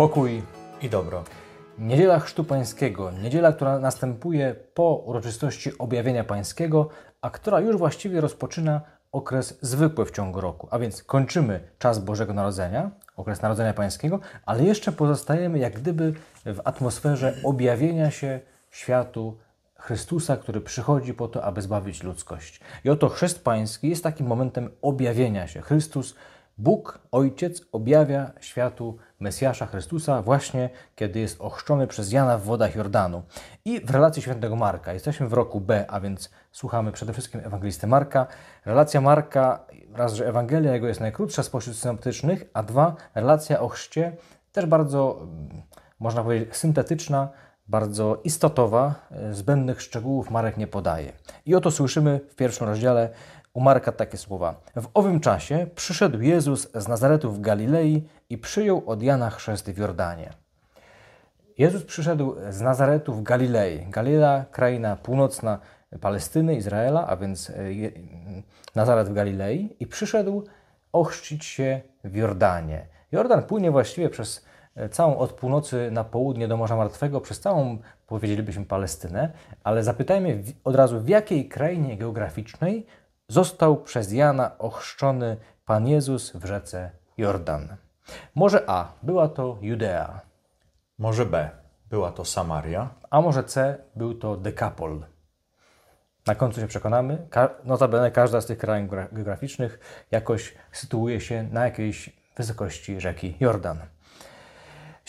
Pokój i dobro. Niedziela Chrztu Pańskiego, niedziela, która następuje po uroczystości objawienia Pańskiego, a która już właściwie rozpoczyna okres zwykły w ciągu roku. A więc kończymy czas Bożego Narodzenia, okres Narodzenia Pańskiego, ale jeszcze pozostajemy jak gdyby w atmosferze objawienia się światu Chrystusa, który przychodzi po to, aby zbawić ludzkość. I oto chrzest pański jest takim momentem objawienia się. Chrystus, Bóg, Ojciec, objawia światu Mesjasza Chrystusa właśnie, kiedy jest ochrzczony przez Jana w wodach Jordanu. I w relacji świętego Marka. Jesteśmy w roku B, a więc słuchamy przede wszystkim ewangelisty Marka. Relacja Marka, raz, że Ewangelia jego jest najkrótsza spośród synoptycznych, a dwa, relacja o chrzcie, też bardzo, mm, można powiedzieć, syntetyczna, bardzo istotowa, e, zbędnych szczegółów Marek nie podaje. I oto słyszymy w pierwszym rozdziale u Marka takie słowa. W owym czasie przyszedł Jezus z Nazaretu w Galilei i przyjął od Jana chrzest w Jordanie. Jezus przyszedł z Nazaretu w Galilei. Galilea, kraina północna Palestyny, Izraela, a więc e, Nazaret w Galilei i przyszedł ochrzcić się w Jordanie. Jordan płynie właściwie przez E, całą od północy na południe do Morza Martwego, przez całą, powiedzielibyśmy, Palestynę, ale zapytajmy od razu, w jakiej krainie geograficznej został przez Jana ochrzczony Pan Jezus w rzece Jordan. Może A, była to Judea. Może B, była to Samaria. A może C, był to Dekapol. Na końcu się przekonamy. Notabene każda z tych krain geograficznych jakoś sytuuje się na jakiejś wysokości rzeki Jordan.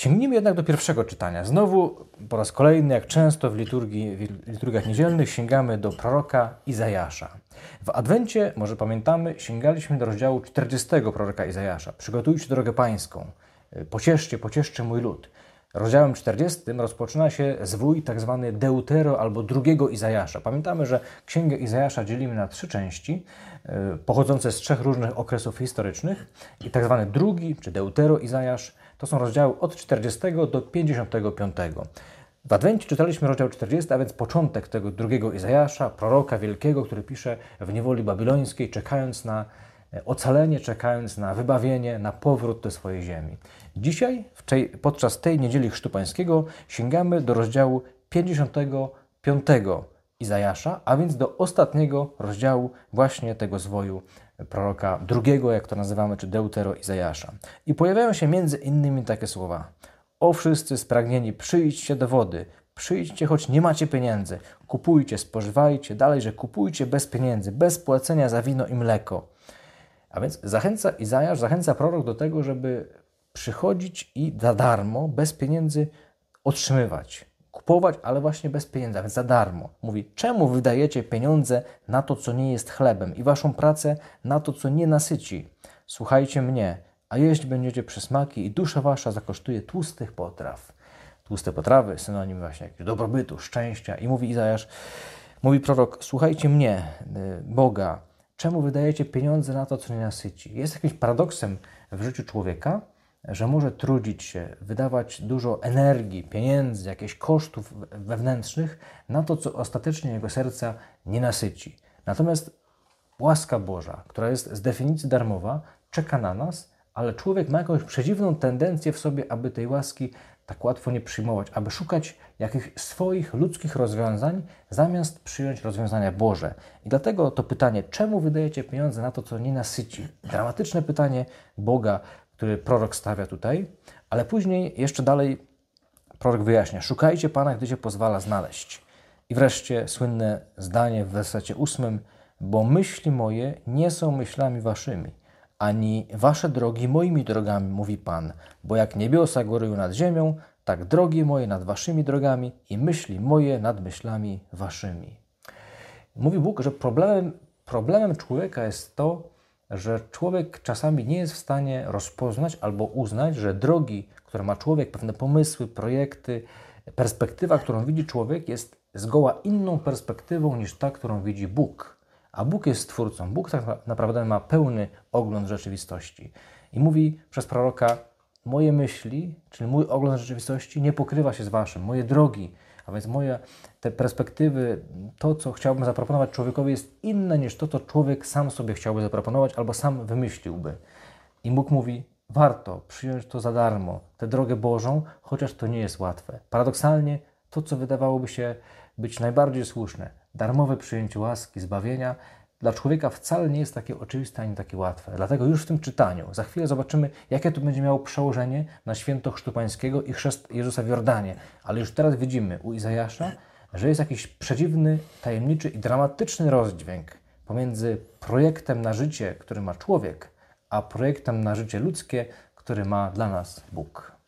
Sięgnijmy jednak do pierwszego czytania. Znowu, po raz kolejny, jak często w, liturgii, w liturgiach niedzielnych, sięgamy do proroka Izajasza. W Adwencie, może pamiętamy, sięgaliśmy do rozdziału 40 proroka Izajasza. Przygotujcie drogę pańską. Pocieszcie, pocieszcie mój lud. Rozdziałem 40 rozpoczyna się zwój tak zwany Deutero albo drugiego Izajasza. Pamiętamy, że księgę Izajasza dzielimy na trzy części, e, pochodzące z trzech różnych okresów historycznych. I tak zwany drugi, czy Deutero Izajasz, to są rozdziały od 40 do 55. W Adwencie czytaliśmy rozdział 40, a więc początek tego drugiego Izajasza, proroka wielkiego, który pisze w niewoli babilońskiej, czekając na e, ocalenie, czekając na wybawienie, na powrót do swojej ziemi. Dzisiaj, podczas tej niedzieli Chrztu Pańskiego, sięgamy do rozdziału 55 Izajasza, a więc do ostatniego rozdziału właśnie tego zwoju proroka drugiego, jak to nazywamy, czy Deutero Izajasza. I pojawiają się między innymi takie słowa. O wszyscy spragnieni, przyjdźcie do wody, przyjdźcie, choć nie macie pieniędzy, kupujcie, spożywajcie, dalej, że kupujcie bez pieniędzy, bez płacenia za wino i mleko. A więc zachęca Izajasz, zachęca prorok do tego, żeby przychodzić i za darmo, bez pieniędzy otrzymywać kupować, ale właśnie bez pieniędzy, za darmo. Mówi, czemu wydajecie pieniądze na to, co nie jest chlebem i waszą pracę na to, co nie nasyci? Słuchajcie mnie, a jeść będziecie przysmaki i dusza wasza zakosztuje tłustych potraw. Tłuste potrawy, synonim właśnie dobrobytu, szczęścia. I mówi Izajasz, mówi prorok, słuchajcie mnie, y, Boga, czemu wydajecie pieniądze na to, co nie nasyci? Jest jakimś paradoksem w życiu człowieka, że może trudzić się, wydawać dużo energii, pieniędzy, jakichś kosztów wewnętrznych na to, co ostatecznie jego serca nie nasyci. Natomiast łaska Boża, która jest z definicji darmowa, czeka na nas, ale człowiek ma jakąś przedziwną tendencję w sobie, aby tej łaski tak łatwo nie przyjmować, aby szukać jakichś swoich ludzkich rozwiązań, zamiast przyjąć rozwiązania Boże. I dlatego to pytanie, czemu wydajecie pieniądze na to, co nie nasyci? Dramatyczne pytanie Boga, który prorok stawia tutaj, ale później jeszcze dalej prorok wyjaśnia: Szukajcie Pana, gdy się pozwala znaleźć. I wreszcie słynne zdanie w wersecie ósmym: Bo myśli moje nie są myślami waszymi, ani wasze drogi moimi drogami, mówi Pan. Bo jak niebiosa górują nad ziemią, tak drogi moje nad waszymi drogami i myśli moje nad myślami waszymi. Mówi Bóg, że problemem, problemem człowieka jest to, że człowiek czasami nie jest w stanie rozpoznać albo uznać, że drogi, które ma człowiek, pewne pomysły, projekty, perspektywa, którą widzi człowiek, jest zgoła inną perspektywą niż ta, którą widzi Bóg. A Bóg jest stwórcą. Bóg tak naprawdę ma pełny ogląd rzeczywistości. I mówi przez proroka: Moje myśli, czyli mój ogląd rzeczywistości, nie pokrywa się z waszym. Moje drogi, a więc moje te perspektywy, to co chciałbym zaproponować człowiekowi jest inne niż to, co człowiek sam sobie chciałby zaproponować albo sam wymyśliłby. I Bóg mówi, warto przyjąć to za darmo, tę drogę Bożą, chociaż to nie jest łatwe. Paradoksalnie, to co wydawałoby się być najbardziej słuszne, darmowe przyjęcie łaski, zbawienia, dla człowieka wcale nie jest takie oczywiste ani takie łatwe. Dlatego już w tym czytaniu, za chwilę zobaczymy, jakie to będzie miało przełożenie na święto Chrztu Pańskiego i chrzest Jezusa w Jordanie. Ale już teraz widzimy u Izajasza, że jest jakiś przedziwny, tajemniczy i dramatyczny rozdźwięk pomiędzy projektem na życie, który ma człowiek, a projektem na życie ludzkie, który ma dla nas Bóg.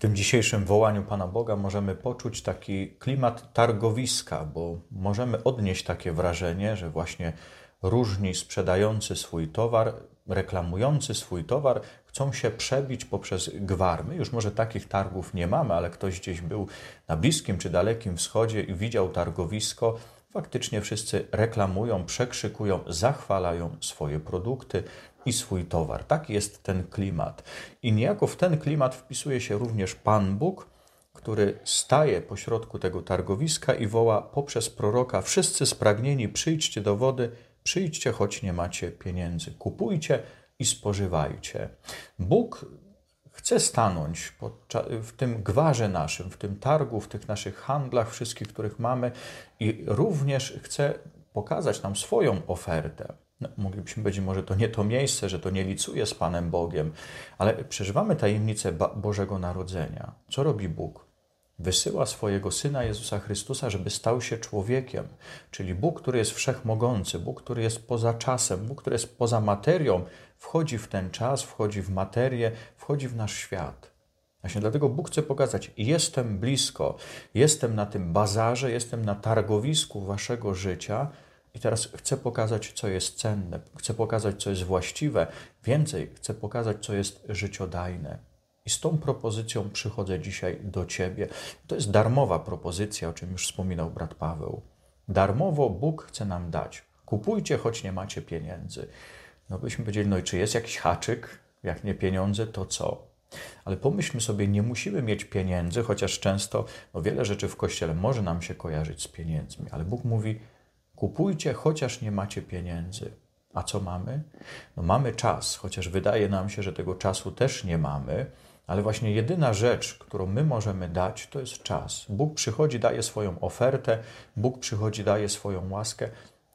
W tym dzisiejszym wołaniu Pana Boga możemy poczuć taki klimat targowiska, bo możemy odnieść takie wrażenie, że właśnie różni sprzedający swój towar, reklamujący swój towar, chcą się przebić poprzez gwar. My już może takich targów nie mamy, ale ktoś gdzieś był na Bliskim czy Dalekim Wschodzie i widział targowisko, faktycznie wszyscy reklamują, przekrzykują, zachwalają swoje produkty i swój towar. Tak jest ten klimat. I niejako w ten klimat wpisuje się również Pan Bóg, który staje pośrodku tego targowiska i woła poprzez proroka: Wszyscy spragnieni, przyjdźcie do wody, przyjdźcie, choć nie macie pieniędzy. Kupujcie i spożywajcie. Bóg chce stanąć w tym gwarze naszym, w tym targu, w tych naszych handlach, wszystkich, których mamy, i również chce pokazać nam swoją ofertę. No, moglibyśmy powiedzieć, może to nie to miejsce, że to nie licuje z Panem Bogiem, ale przeżywamy tajemnicę Bożego Narodzenia. Co robi Bóg? Wysyła swojego Syna Jezusa Chrystusa, żeby stał się człowiekiem, czyli Bóg, który jest wszechmogący, Bóg, który jest poza czasem, Bóg, który jest poza materią, wchodzi w ten czas, wchodzi w materię, wchodzi w nasz świat. Właśnie dlatego Bóg chce pokazać: jestem blisko, jestem na tym bazarze, jestem na targowisku waszego życia i teraz chcę pokazać, co jest cenne, chcę pokazać, co jest właściwe, więcej, chcę pokazać, co jest życiodajne. I z tą propozycją przychodzę dzisiaj do Ciebie. To jest darmowa propozycja, o czym już wspominał brat Paweł. Darmowo Bóg chce nam dać. Kupujcie, choć nie macie pieniędzy. No byśmy powiedzieli, no i czy jest jakiś haczyk? Jak nie pieniądze, to co? Ale pomyślmy sobie, nie musimy mieć pieniędzy, chociaż często no wiele rzeczy w kościele może nam się kojarzyć z pieniędzmi, ale Bóg mówi: kupujcie, chociaż nie macie pieniędzy. A co mamy? No mamy czas, chociaż wydaje nam się, że tego czasu też nie mamy, ale właśnie jedyna rzecz, którą my możemy dać, to jest czas. Bóg przychodzi, daje swoją ofertę, Bóg przychodzi, daje swoją łaskę,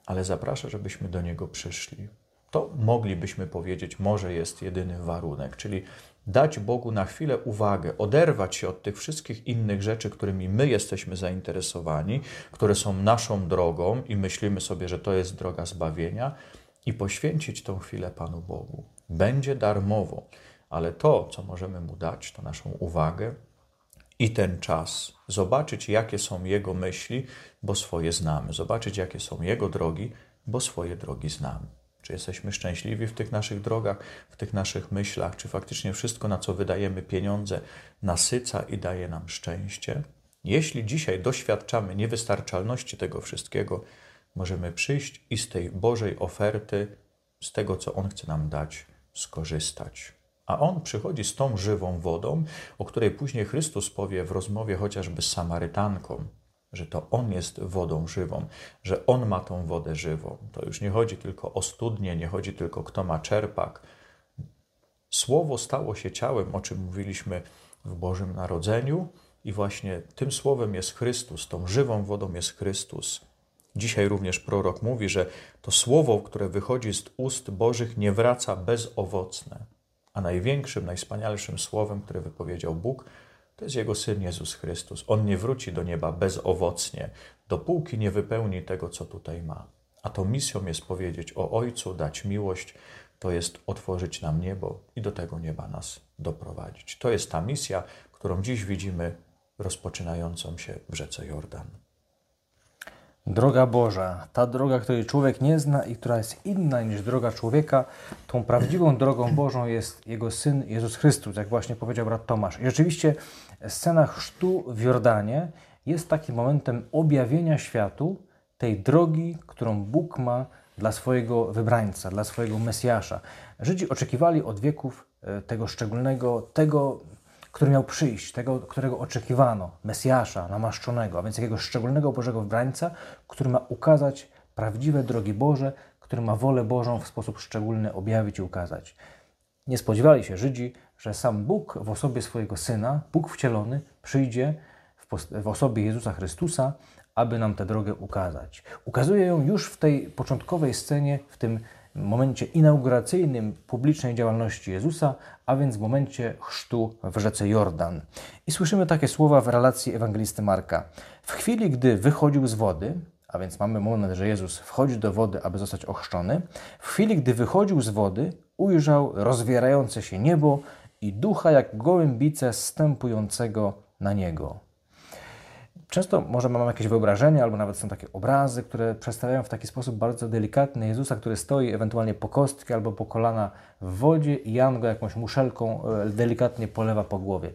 ale zaprasza, żebyśmy do Niego przyszli. To moglibyśmy powiedzieć, może jest jedyny warunek, czyli dać Bogu na chwilę uwagę, oderwać się od tych wszystkich innych rzeczy, którymi my jesteśmy zainteresowani, które są naszą drogą i myślimy sobie, że to jest droga zbawienia, i poświęcić tą chwilę Panu Bogu. Będzie darmowo, ale to, co możemy Mu dać, to naszą uwagę i ten czas, zobaczyć, jakie są Jego myśli, bo swoje znamy, zobaczyć, jakie są Jego drogi, bo swoje drogi znamy. Czy jesteśmy szczęśliwi w tych naszych drogach, w tych naszych myślach? Czy faktycznie wszystko, na co wydajemy pieniądze, nasyca i daje nam szczęście? Jeśli dzisiaj doświadczamy niewystarczalności tego wszystkiego, możemy przyjść i z tej Bożej oferty, z tego, co On chce nam dać, skorzystać. A On przychodzi z tą żywą wodą, o której później Chrystus powie w rozmowie chociażby z Samarytanką, że to On jest wodą żywą, że On ma tą wodę żywą. To już nie chodzi tylko o studnie, nie chodzi tylko kto ma czerpak. Słowo stało się ciałem, o czym mówiliśmy w Bożym Narodzeniu, i właśnie tym słowem jest Chrystus, tą żywą wodą jest Chrystus. Dzisiaj również prorok mówi, że to słowo, które wychodzi z ust Bożych, nie wraca bezowocne. A największym, najwspanialszym słowem, które wypowiedział Bóg, to jest Jego Syn Jezus Chrystus. On nie wróci do nieba bezowocnie, dopóki nie wypełni tego, co tutaj ma. A to misją jest powiedzieć o Ojcu, dać miłość, to jest otworzyć nam niebo i do tego nieba nas doprowadzić. To jest ta misja, którą dziś widzimy rozpoczynającą się w rzece Jordan. Droga Boża, ta droga, której człowiek nie zna i która jest inna niż droga człowieka, tą prawdziwą drogą Bożą jest Jego Syn Jezus Chrystus, jak właśnie powiedział brat Tomasz. I rzeczywiście scena chrztu w Jordanie jest takim momentem objawienia światu tej drogi, którą Bóg ma dla swojego wybrańca, dla swojego Mesjasza. Żydzi oczekiwali od wieków e, tego szczególnego, tego który miał przyjść, tego, którego oczekiwano, Mesjasza, namaszczonego, a więc jakiegoś szczególnego Bożego wybrańca, który ma ukazać prawdziwe drogi Boże, który ma wolę Bożą w sposób szczególny objawić i ukazać. Nie spodziewali się Żydzi, że sam Bóg w osobie swojego Syna, Bóg wcielony, przyjdzie w, w osobie Jezusa Chrystusa, aby nam tę drogę ukazać. Ukazuje ją już w tej początkowej scenie, w tym momencie inauguracyjnym publicznej działalności Jezusa, a więc w momencie chrztu w rzece Jordan. I słyszymy takie słowa w relacji ewangelisty Marka. W chwili, gdy wychodził z wody, a więc mamy moment, że Jezus wchodzi do wody, aby zostać ochrzczony, w chwili, gdy wychodził z wody, ujrzał rozwierające się niebo i ducha jak gołębice stępującego na niego. Często może mamy jakieś wyobrażenia, albo nawet są takie obrazy, które przedstawiają w taki sposób bardzo delikatny Jezusa, który stoi ewentualnie po kostki albo po kolana w wodzie i Jan go jakąś muszelką e, delikatnie polewa po głowie.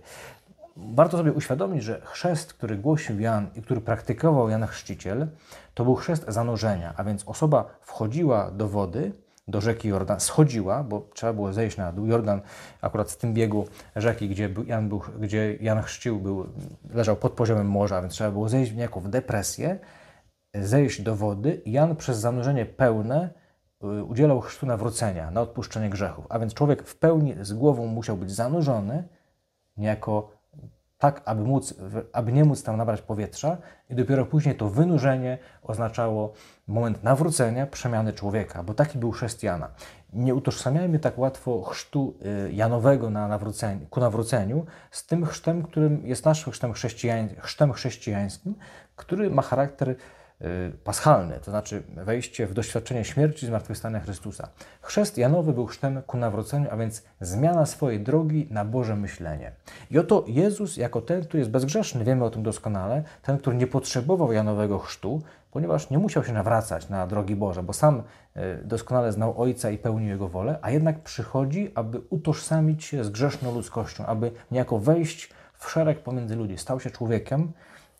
Warto sobie uświadomić, że chrzest, który głosił Jan i który praktykował Jan Chrzciciel, to był chrzest zanurzenia, a więc osoba wchodziła do wody, do rzeki Jordan, schodziła, bo trzeba było zejść na dół. Jordan akurat w tym biegu rzeki, gdzie Jan, był, gdzie Jan chrzcił, był, leżał pod poziomem morza, więc trzeba było zejść w niejako w depresję, zejść do wody. Jan przez zanurzenie pełne y, udzielał chrztu nawrócenia, na odpuszczenie grzechów. A więc człowiek w pełni z głową musiał być zanurzony, niejako tak, aby, móc, aby nie móc tam nabrać powietrza, i dopiero później to wynurzenie oznaczało moment nawrócenia, przemiany człowieka, bo taki był chrzest Jana. Nie utożsamiajmy tak łatwo chrztu y, Janowego na nawróceniu, ku nawróceniu z tym chrztem, którym jest naszym chrztem, chrześcijań, chrztem chrześcijańskim, który ma charakter paschalny, to znaczy wejście w doświadczenie śmierci i zmartwychwstania Chrystusa. Chrzest Janowy był chrztem ku nawróceniu, a więc zmiana swojej drogi na Boże myślenie. I oto Jezus, jako ten, który jest bezgrzeszny, wiemy o tym doskonale, ten, który nie potrzebował Janowego chrztu, ponieważ nie musiał się nawracać na drogi Boże, bo sam y, doskonale znał Ojca i pełnił Jego wolę, a jednak przychodzi, aby utożsamić się z grzeszną ludzkością, aby niejako wejść w szereg pomiędzy ludzi. Stał się człowiekiem,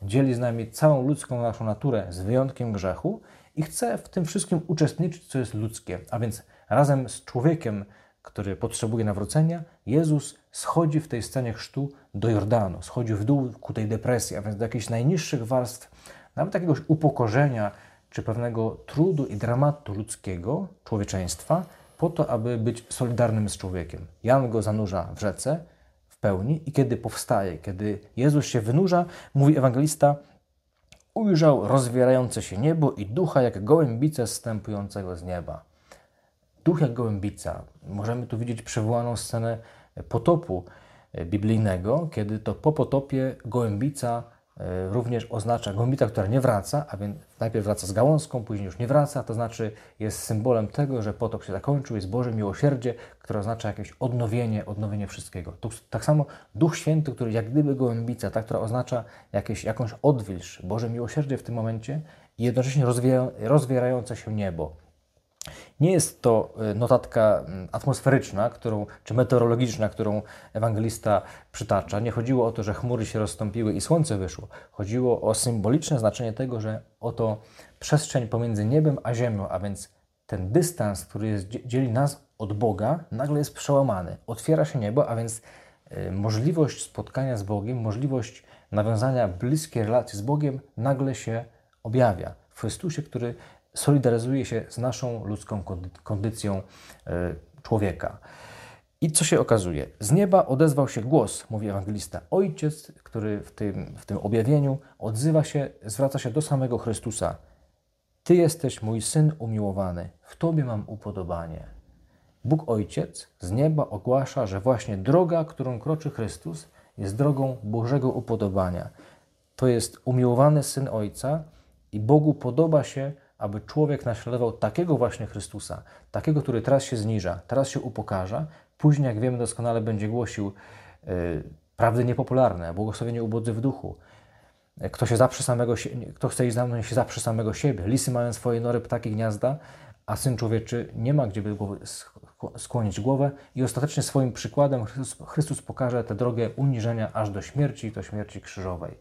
dzieli z nami całą ludzką naszą naturę z wyjątkiem grzechu i chce w tym wszystkim uczestniczyć, co jest ludzkie. A więc razem z człowiekiem, który potrzebuje nawrócenia, Jezus schodzi w tej scenie chrztu do Jordanu, schodzi w dół ku tej depresji, a więc do jakichś najniższych warstw, nawet jakiegoś upokorzenia czy pewnego trudu i dramatu ludzkiego, człowieczeństwa, po to, aby być solidarnym z człowiekiem. Jan go zanurza w rzece, pełni i kiedy powstaje, kiedy Jezus się wynurza, mówi ewangelista, ujrzał rozwierające się niebo i ducha jak gołębice zstępującego z nieba. Duch jak gołębica. Możemy tu widzieć przywołaną scenę potopu biblijnego, kiedy to po potopie gołębica również oznacza gołębita, która nie wraca, a więc najpierw wraca z gałązką, później już nie wraca, to znaczy jest symbolem tego, że potop się zakończył, jest Boże miłosierdzie, które oznacza jakieś odnowienie, odnowienie wszystkiego. Tak samo Duch Święty, który jak gdyby gołębica, ta, która oznacza jakieś, jakąś odwilż, Boże miłosierdzie w tym momencie i jednocześnie rozwierające się niebo. Nie jest to y, notatka mm, atmosferyczna, którą, czy meteorologiczna, którą ewangelista przytacza. Nie chodziło o to, że chmury się rozstąpiły i słońce wyszło. Chodziło o symboliczne znaczenie tego, że oto przestrzeń pomiędzy niebem a ziemią, a więc ten dystans, który jest, dzieli nas od Boga, nagle jest przełamany. Otwiera się niebo, a więc y, możliwość spotkania z Bogiem, możliwość nawiązania bliskiej relacji z Bogiem nagle się objawia. W Chrystusie, który solidaryzuje się z naszą ludzką kondycją e, człowieka. I co się okazuje? Z nieba odezwał się głos, mówi ewangelista. Ojciec, który w tym, w tym objawieniu odzywa się, zwraca się do samego Chrystusa. Ty jesteś mój syn umiłowany, w Tobie mam upodobanie. Bóg Ojciec z nieba ogłasza, że właśnie droga, którą kroczy Chrystus, jest drogą Bożego upodobania. To jest umiłowany syn Ojca i Bogu podoba się, aby człowiek naśladował takiego właśnie Chrystusa, takiego, który teraz się zniża, teraz się upokarza, później, jak wiemy doskonale, będzie głosił yy, prawdy niepopularne, błogosławienie ubodzy w duchu. Kto, się zaprzy samego, kto chce iść za mną, się zaprzy samego siebie. Lisy mają swoje nory, ptaki gniazda, a Syn Człowieczy nie ma gdzie by skłonić głowę i ostatecznie swoim przykładem Chrystus, pokaże tę drogę uniżenia aż do śmierci, do śmierci krzyżowej.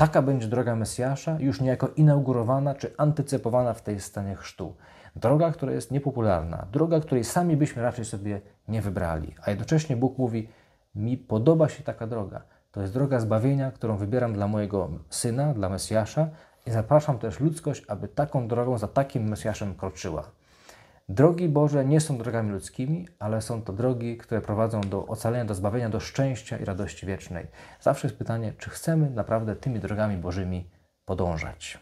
Taka będzie droga Mesjasza, już niejako inaugurowana czy antycypowana w tej scenie chrztu. Droga, która jest niepopularna, droga, której sami byśmy raczej sobie nie wybrali. A jednocześnie Bóg mówi: Mi podoba się taka droga. To jest droga zbawienia, którą wybieram dla mojego syna, dla Mesjasza i zapraszam też ludzkość, aby taką drogą, za takim Mesjaszem kroczyła. Drogi Boże nie są drogami ludzkimi, ale są to drogi, które prowadzą do ocalenia, do zbawienia, do szczęścia i radości wiecznej. Zawsze jest pytanie, czy chcemy naprawdę tymi drogami Bożymi podążać.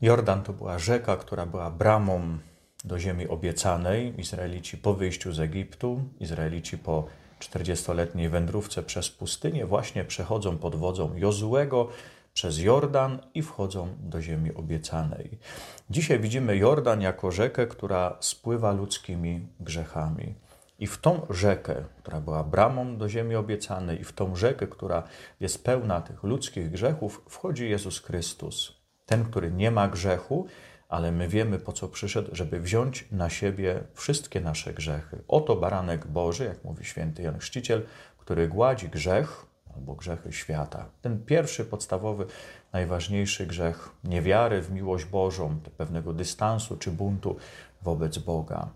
Jordan to była rzeka, która była bramą do ziemi obiecanej. Izraelici po wyjściu z Egiptu, Izraelici po 40-letniej wędrówce przez pustynię właśnie przechodzą pod wodzą Jozułego przez Jordan i wchodzą do ziemi obiecanej. Dzisiaj widzimy Jordan jako rzekę, która spływa ludzkimi grzechami. I w tą rzekę, która była bramą do ziemi obiecanej, i w tą rzekę, która jest pełna tych ludzkich grzechów, wchodzi Jezus Chrystus. Ten, który nie ma grzechu, ale my wiemy, po co przyszedł, żeby wziąć na siebie wszystkie nasze grzechy. Oto baranek Boży, jak mówi święty Jan Chrzciciel, który gładzi grzech albo grzechy świata. Ten pierwszy, podstawowy, najważniejszy grzech niewiary w miłość Bożą, pewnego dystansu czy buntu wobec Boga.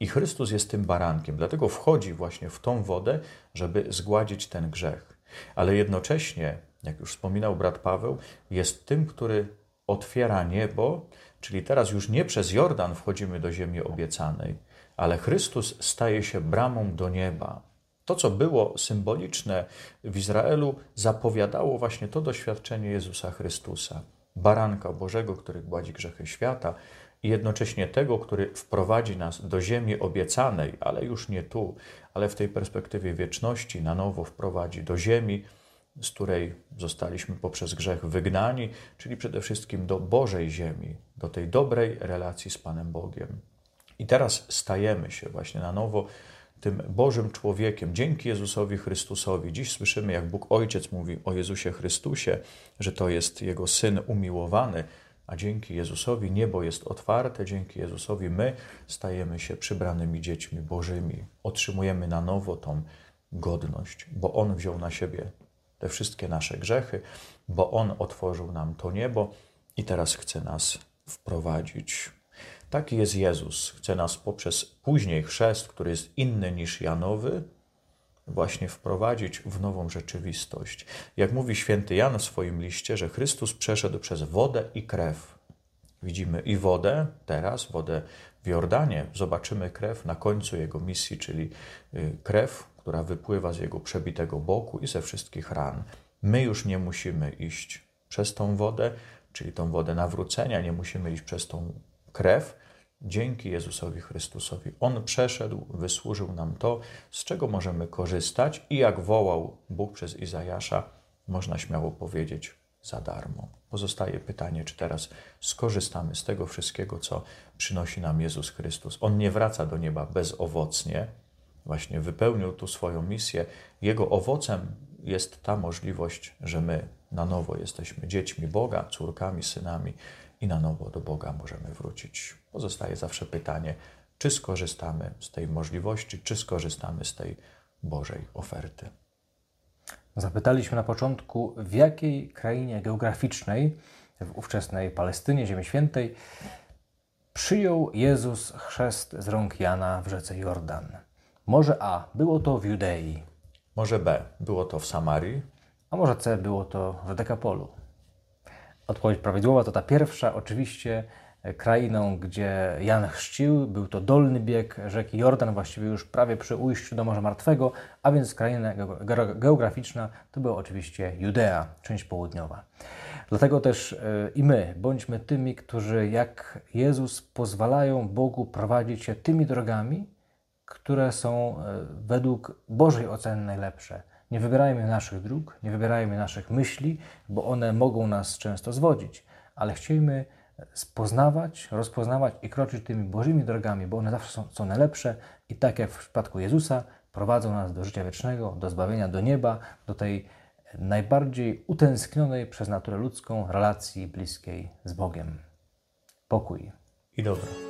I Chrystus jest tym barankiem, dlatego wchodzi właśnie w tą wodę, żeby zgładzić ten grzech. Ale jednocześnie, jak już wspominał brat Paweł, jest tym, który otwiera niebo, czyli teraz już nie przez Jordan wchodzimy do ziemi obiecanej, ale Chrystus staje się bramą do nieba. To, co było symboliczne w Izraelu, zapowiadało właśnie to doświadczenie Jezusa Chrystusa, baranka Bożego, który gładzi grzechy świata, i jednocześnie tego, który wprowadzi nas do ziemi obiecanej, ale już nie tu, ale w tej perspektywie wieczności na nowo wprowadzi do ziemi, z której zostaliśmy poprzez grzech wygnani, czyli przede wszystkim do Bożej ziemi, do tej dobrej relacji z Panem Bogiem. I teraz stajemy się właśnie na nowo tym Bożym człowiekiem dzięki Jezusowi Chrystusowi. Dziś słyszymy, jak Bóg Ojciec mówi o Jezusie Chrystusie, że to jest Jego Syn umiłowany, a dzięki Jezusowi niebo jest otwarte, dzięki Jezusowi my stajemy się przybranymi dziećmi Bożymi. Otrzymujemy na nowo tą godność, bo On wziął na siebie te wszystkie nasze grzechy, bo On otworzył nam to niebo i teraz chce nas wprowadzić. Taki jest Jezus. Chce nas poprzez później chrzest, który jest inny niż Janowy, właśnie wprowadzić w nową rzeczywistość. Jak mówi święty Jan w swoim liście, że Chrystus przeszedł przez wodę i krew. Widzimy i wodę teraz, wodę w Jordanie. Zobaczymy krew na końcu jego misji, czyli y, krew, która wypływa z jego przebitego boku i ze wszystkich ran. My już nie musimy iść przez tą wodę, czyli tą wodę nawrócenia, nie musimy iść przez tą krew, dzięki Jezusowi Chrystusowi. On przeszedł, wysłużył nam to, z czego możemy korzystać i jak wołał Bóg przez Izajasza, można śmiało powiedzieć, za darmo. Pozostaje pytanie, czy teraz skorzystamy z tego wszystkiego, co przynosi nam Jezus Chrystus. On nie wraca do nieba bezowocnie, właśnie wypełnił tu swoją misję. Jego owocem jest ta możliwość, że my na nowo jesteśmy dziećmi Boga, córkami, synami i na nowo do Boga możemy wrócić. Pozostaje zawsze pytanie, czy skorzystamy z tej możliwości, czy skorzystamy z tej Bożej oferty. Zapytaliśmy na początku, w jakiej krainie geograficznej, w ówczesnej Palestynie, Ziemi Świętej, przyjął Jezus chrzest z rąk Jana w rzece Jordan. Może A. Było to w Judei. Może B. Było to w Samarii. A może C. Było to w Dekapolu. Odpowiedź prawidłowa to ta pierwsza, oczywiście krainą, gdzie Jan chrzcił. Był to dolny bieg rzeki Jordan, właściwie już prawie przy ujściu do Morza Martwego, a więc kraina geograficzna to była oczywiście Judea, część południowa. Dlatego też e, i my bądźmy tymi, którzy jak Jezus pozwalają Bogu prowadzić się tymi drogami, które są e, według Bożej oceny najlepsze. Nie wybierajmy naszych dróg, nie wybierajmy naszych myśli, bo one mogą nas często zwodzić, ale chciejmy spoznawać, rozpoznawać i kroczyć tymi Bożymi drogami, bo one zawsze są, są najlepsze i tak jak w przypadku Jezusa prowadzą nas do życia wiecznego, do zbawienia, do nieba, do tej najbardziej utęsknionej przez naturę ludzką relacji bliskiej z Bogiem. Pokój i dobro.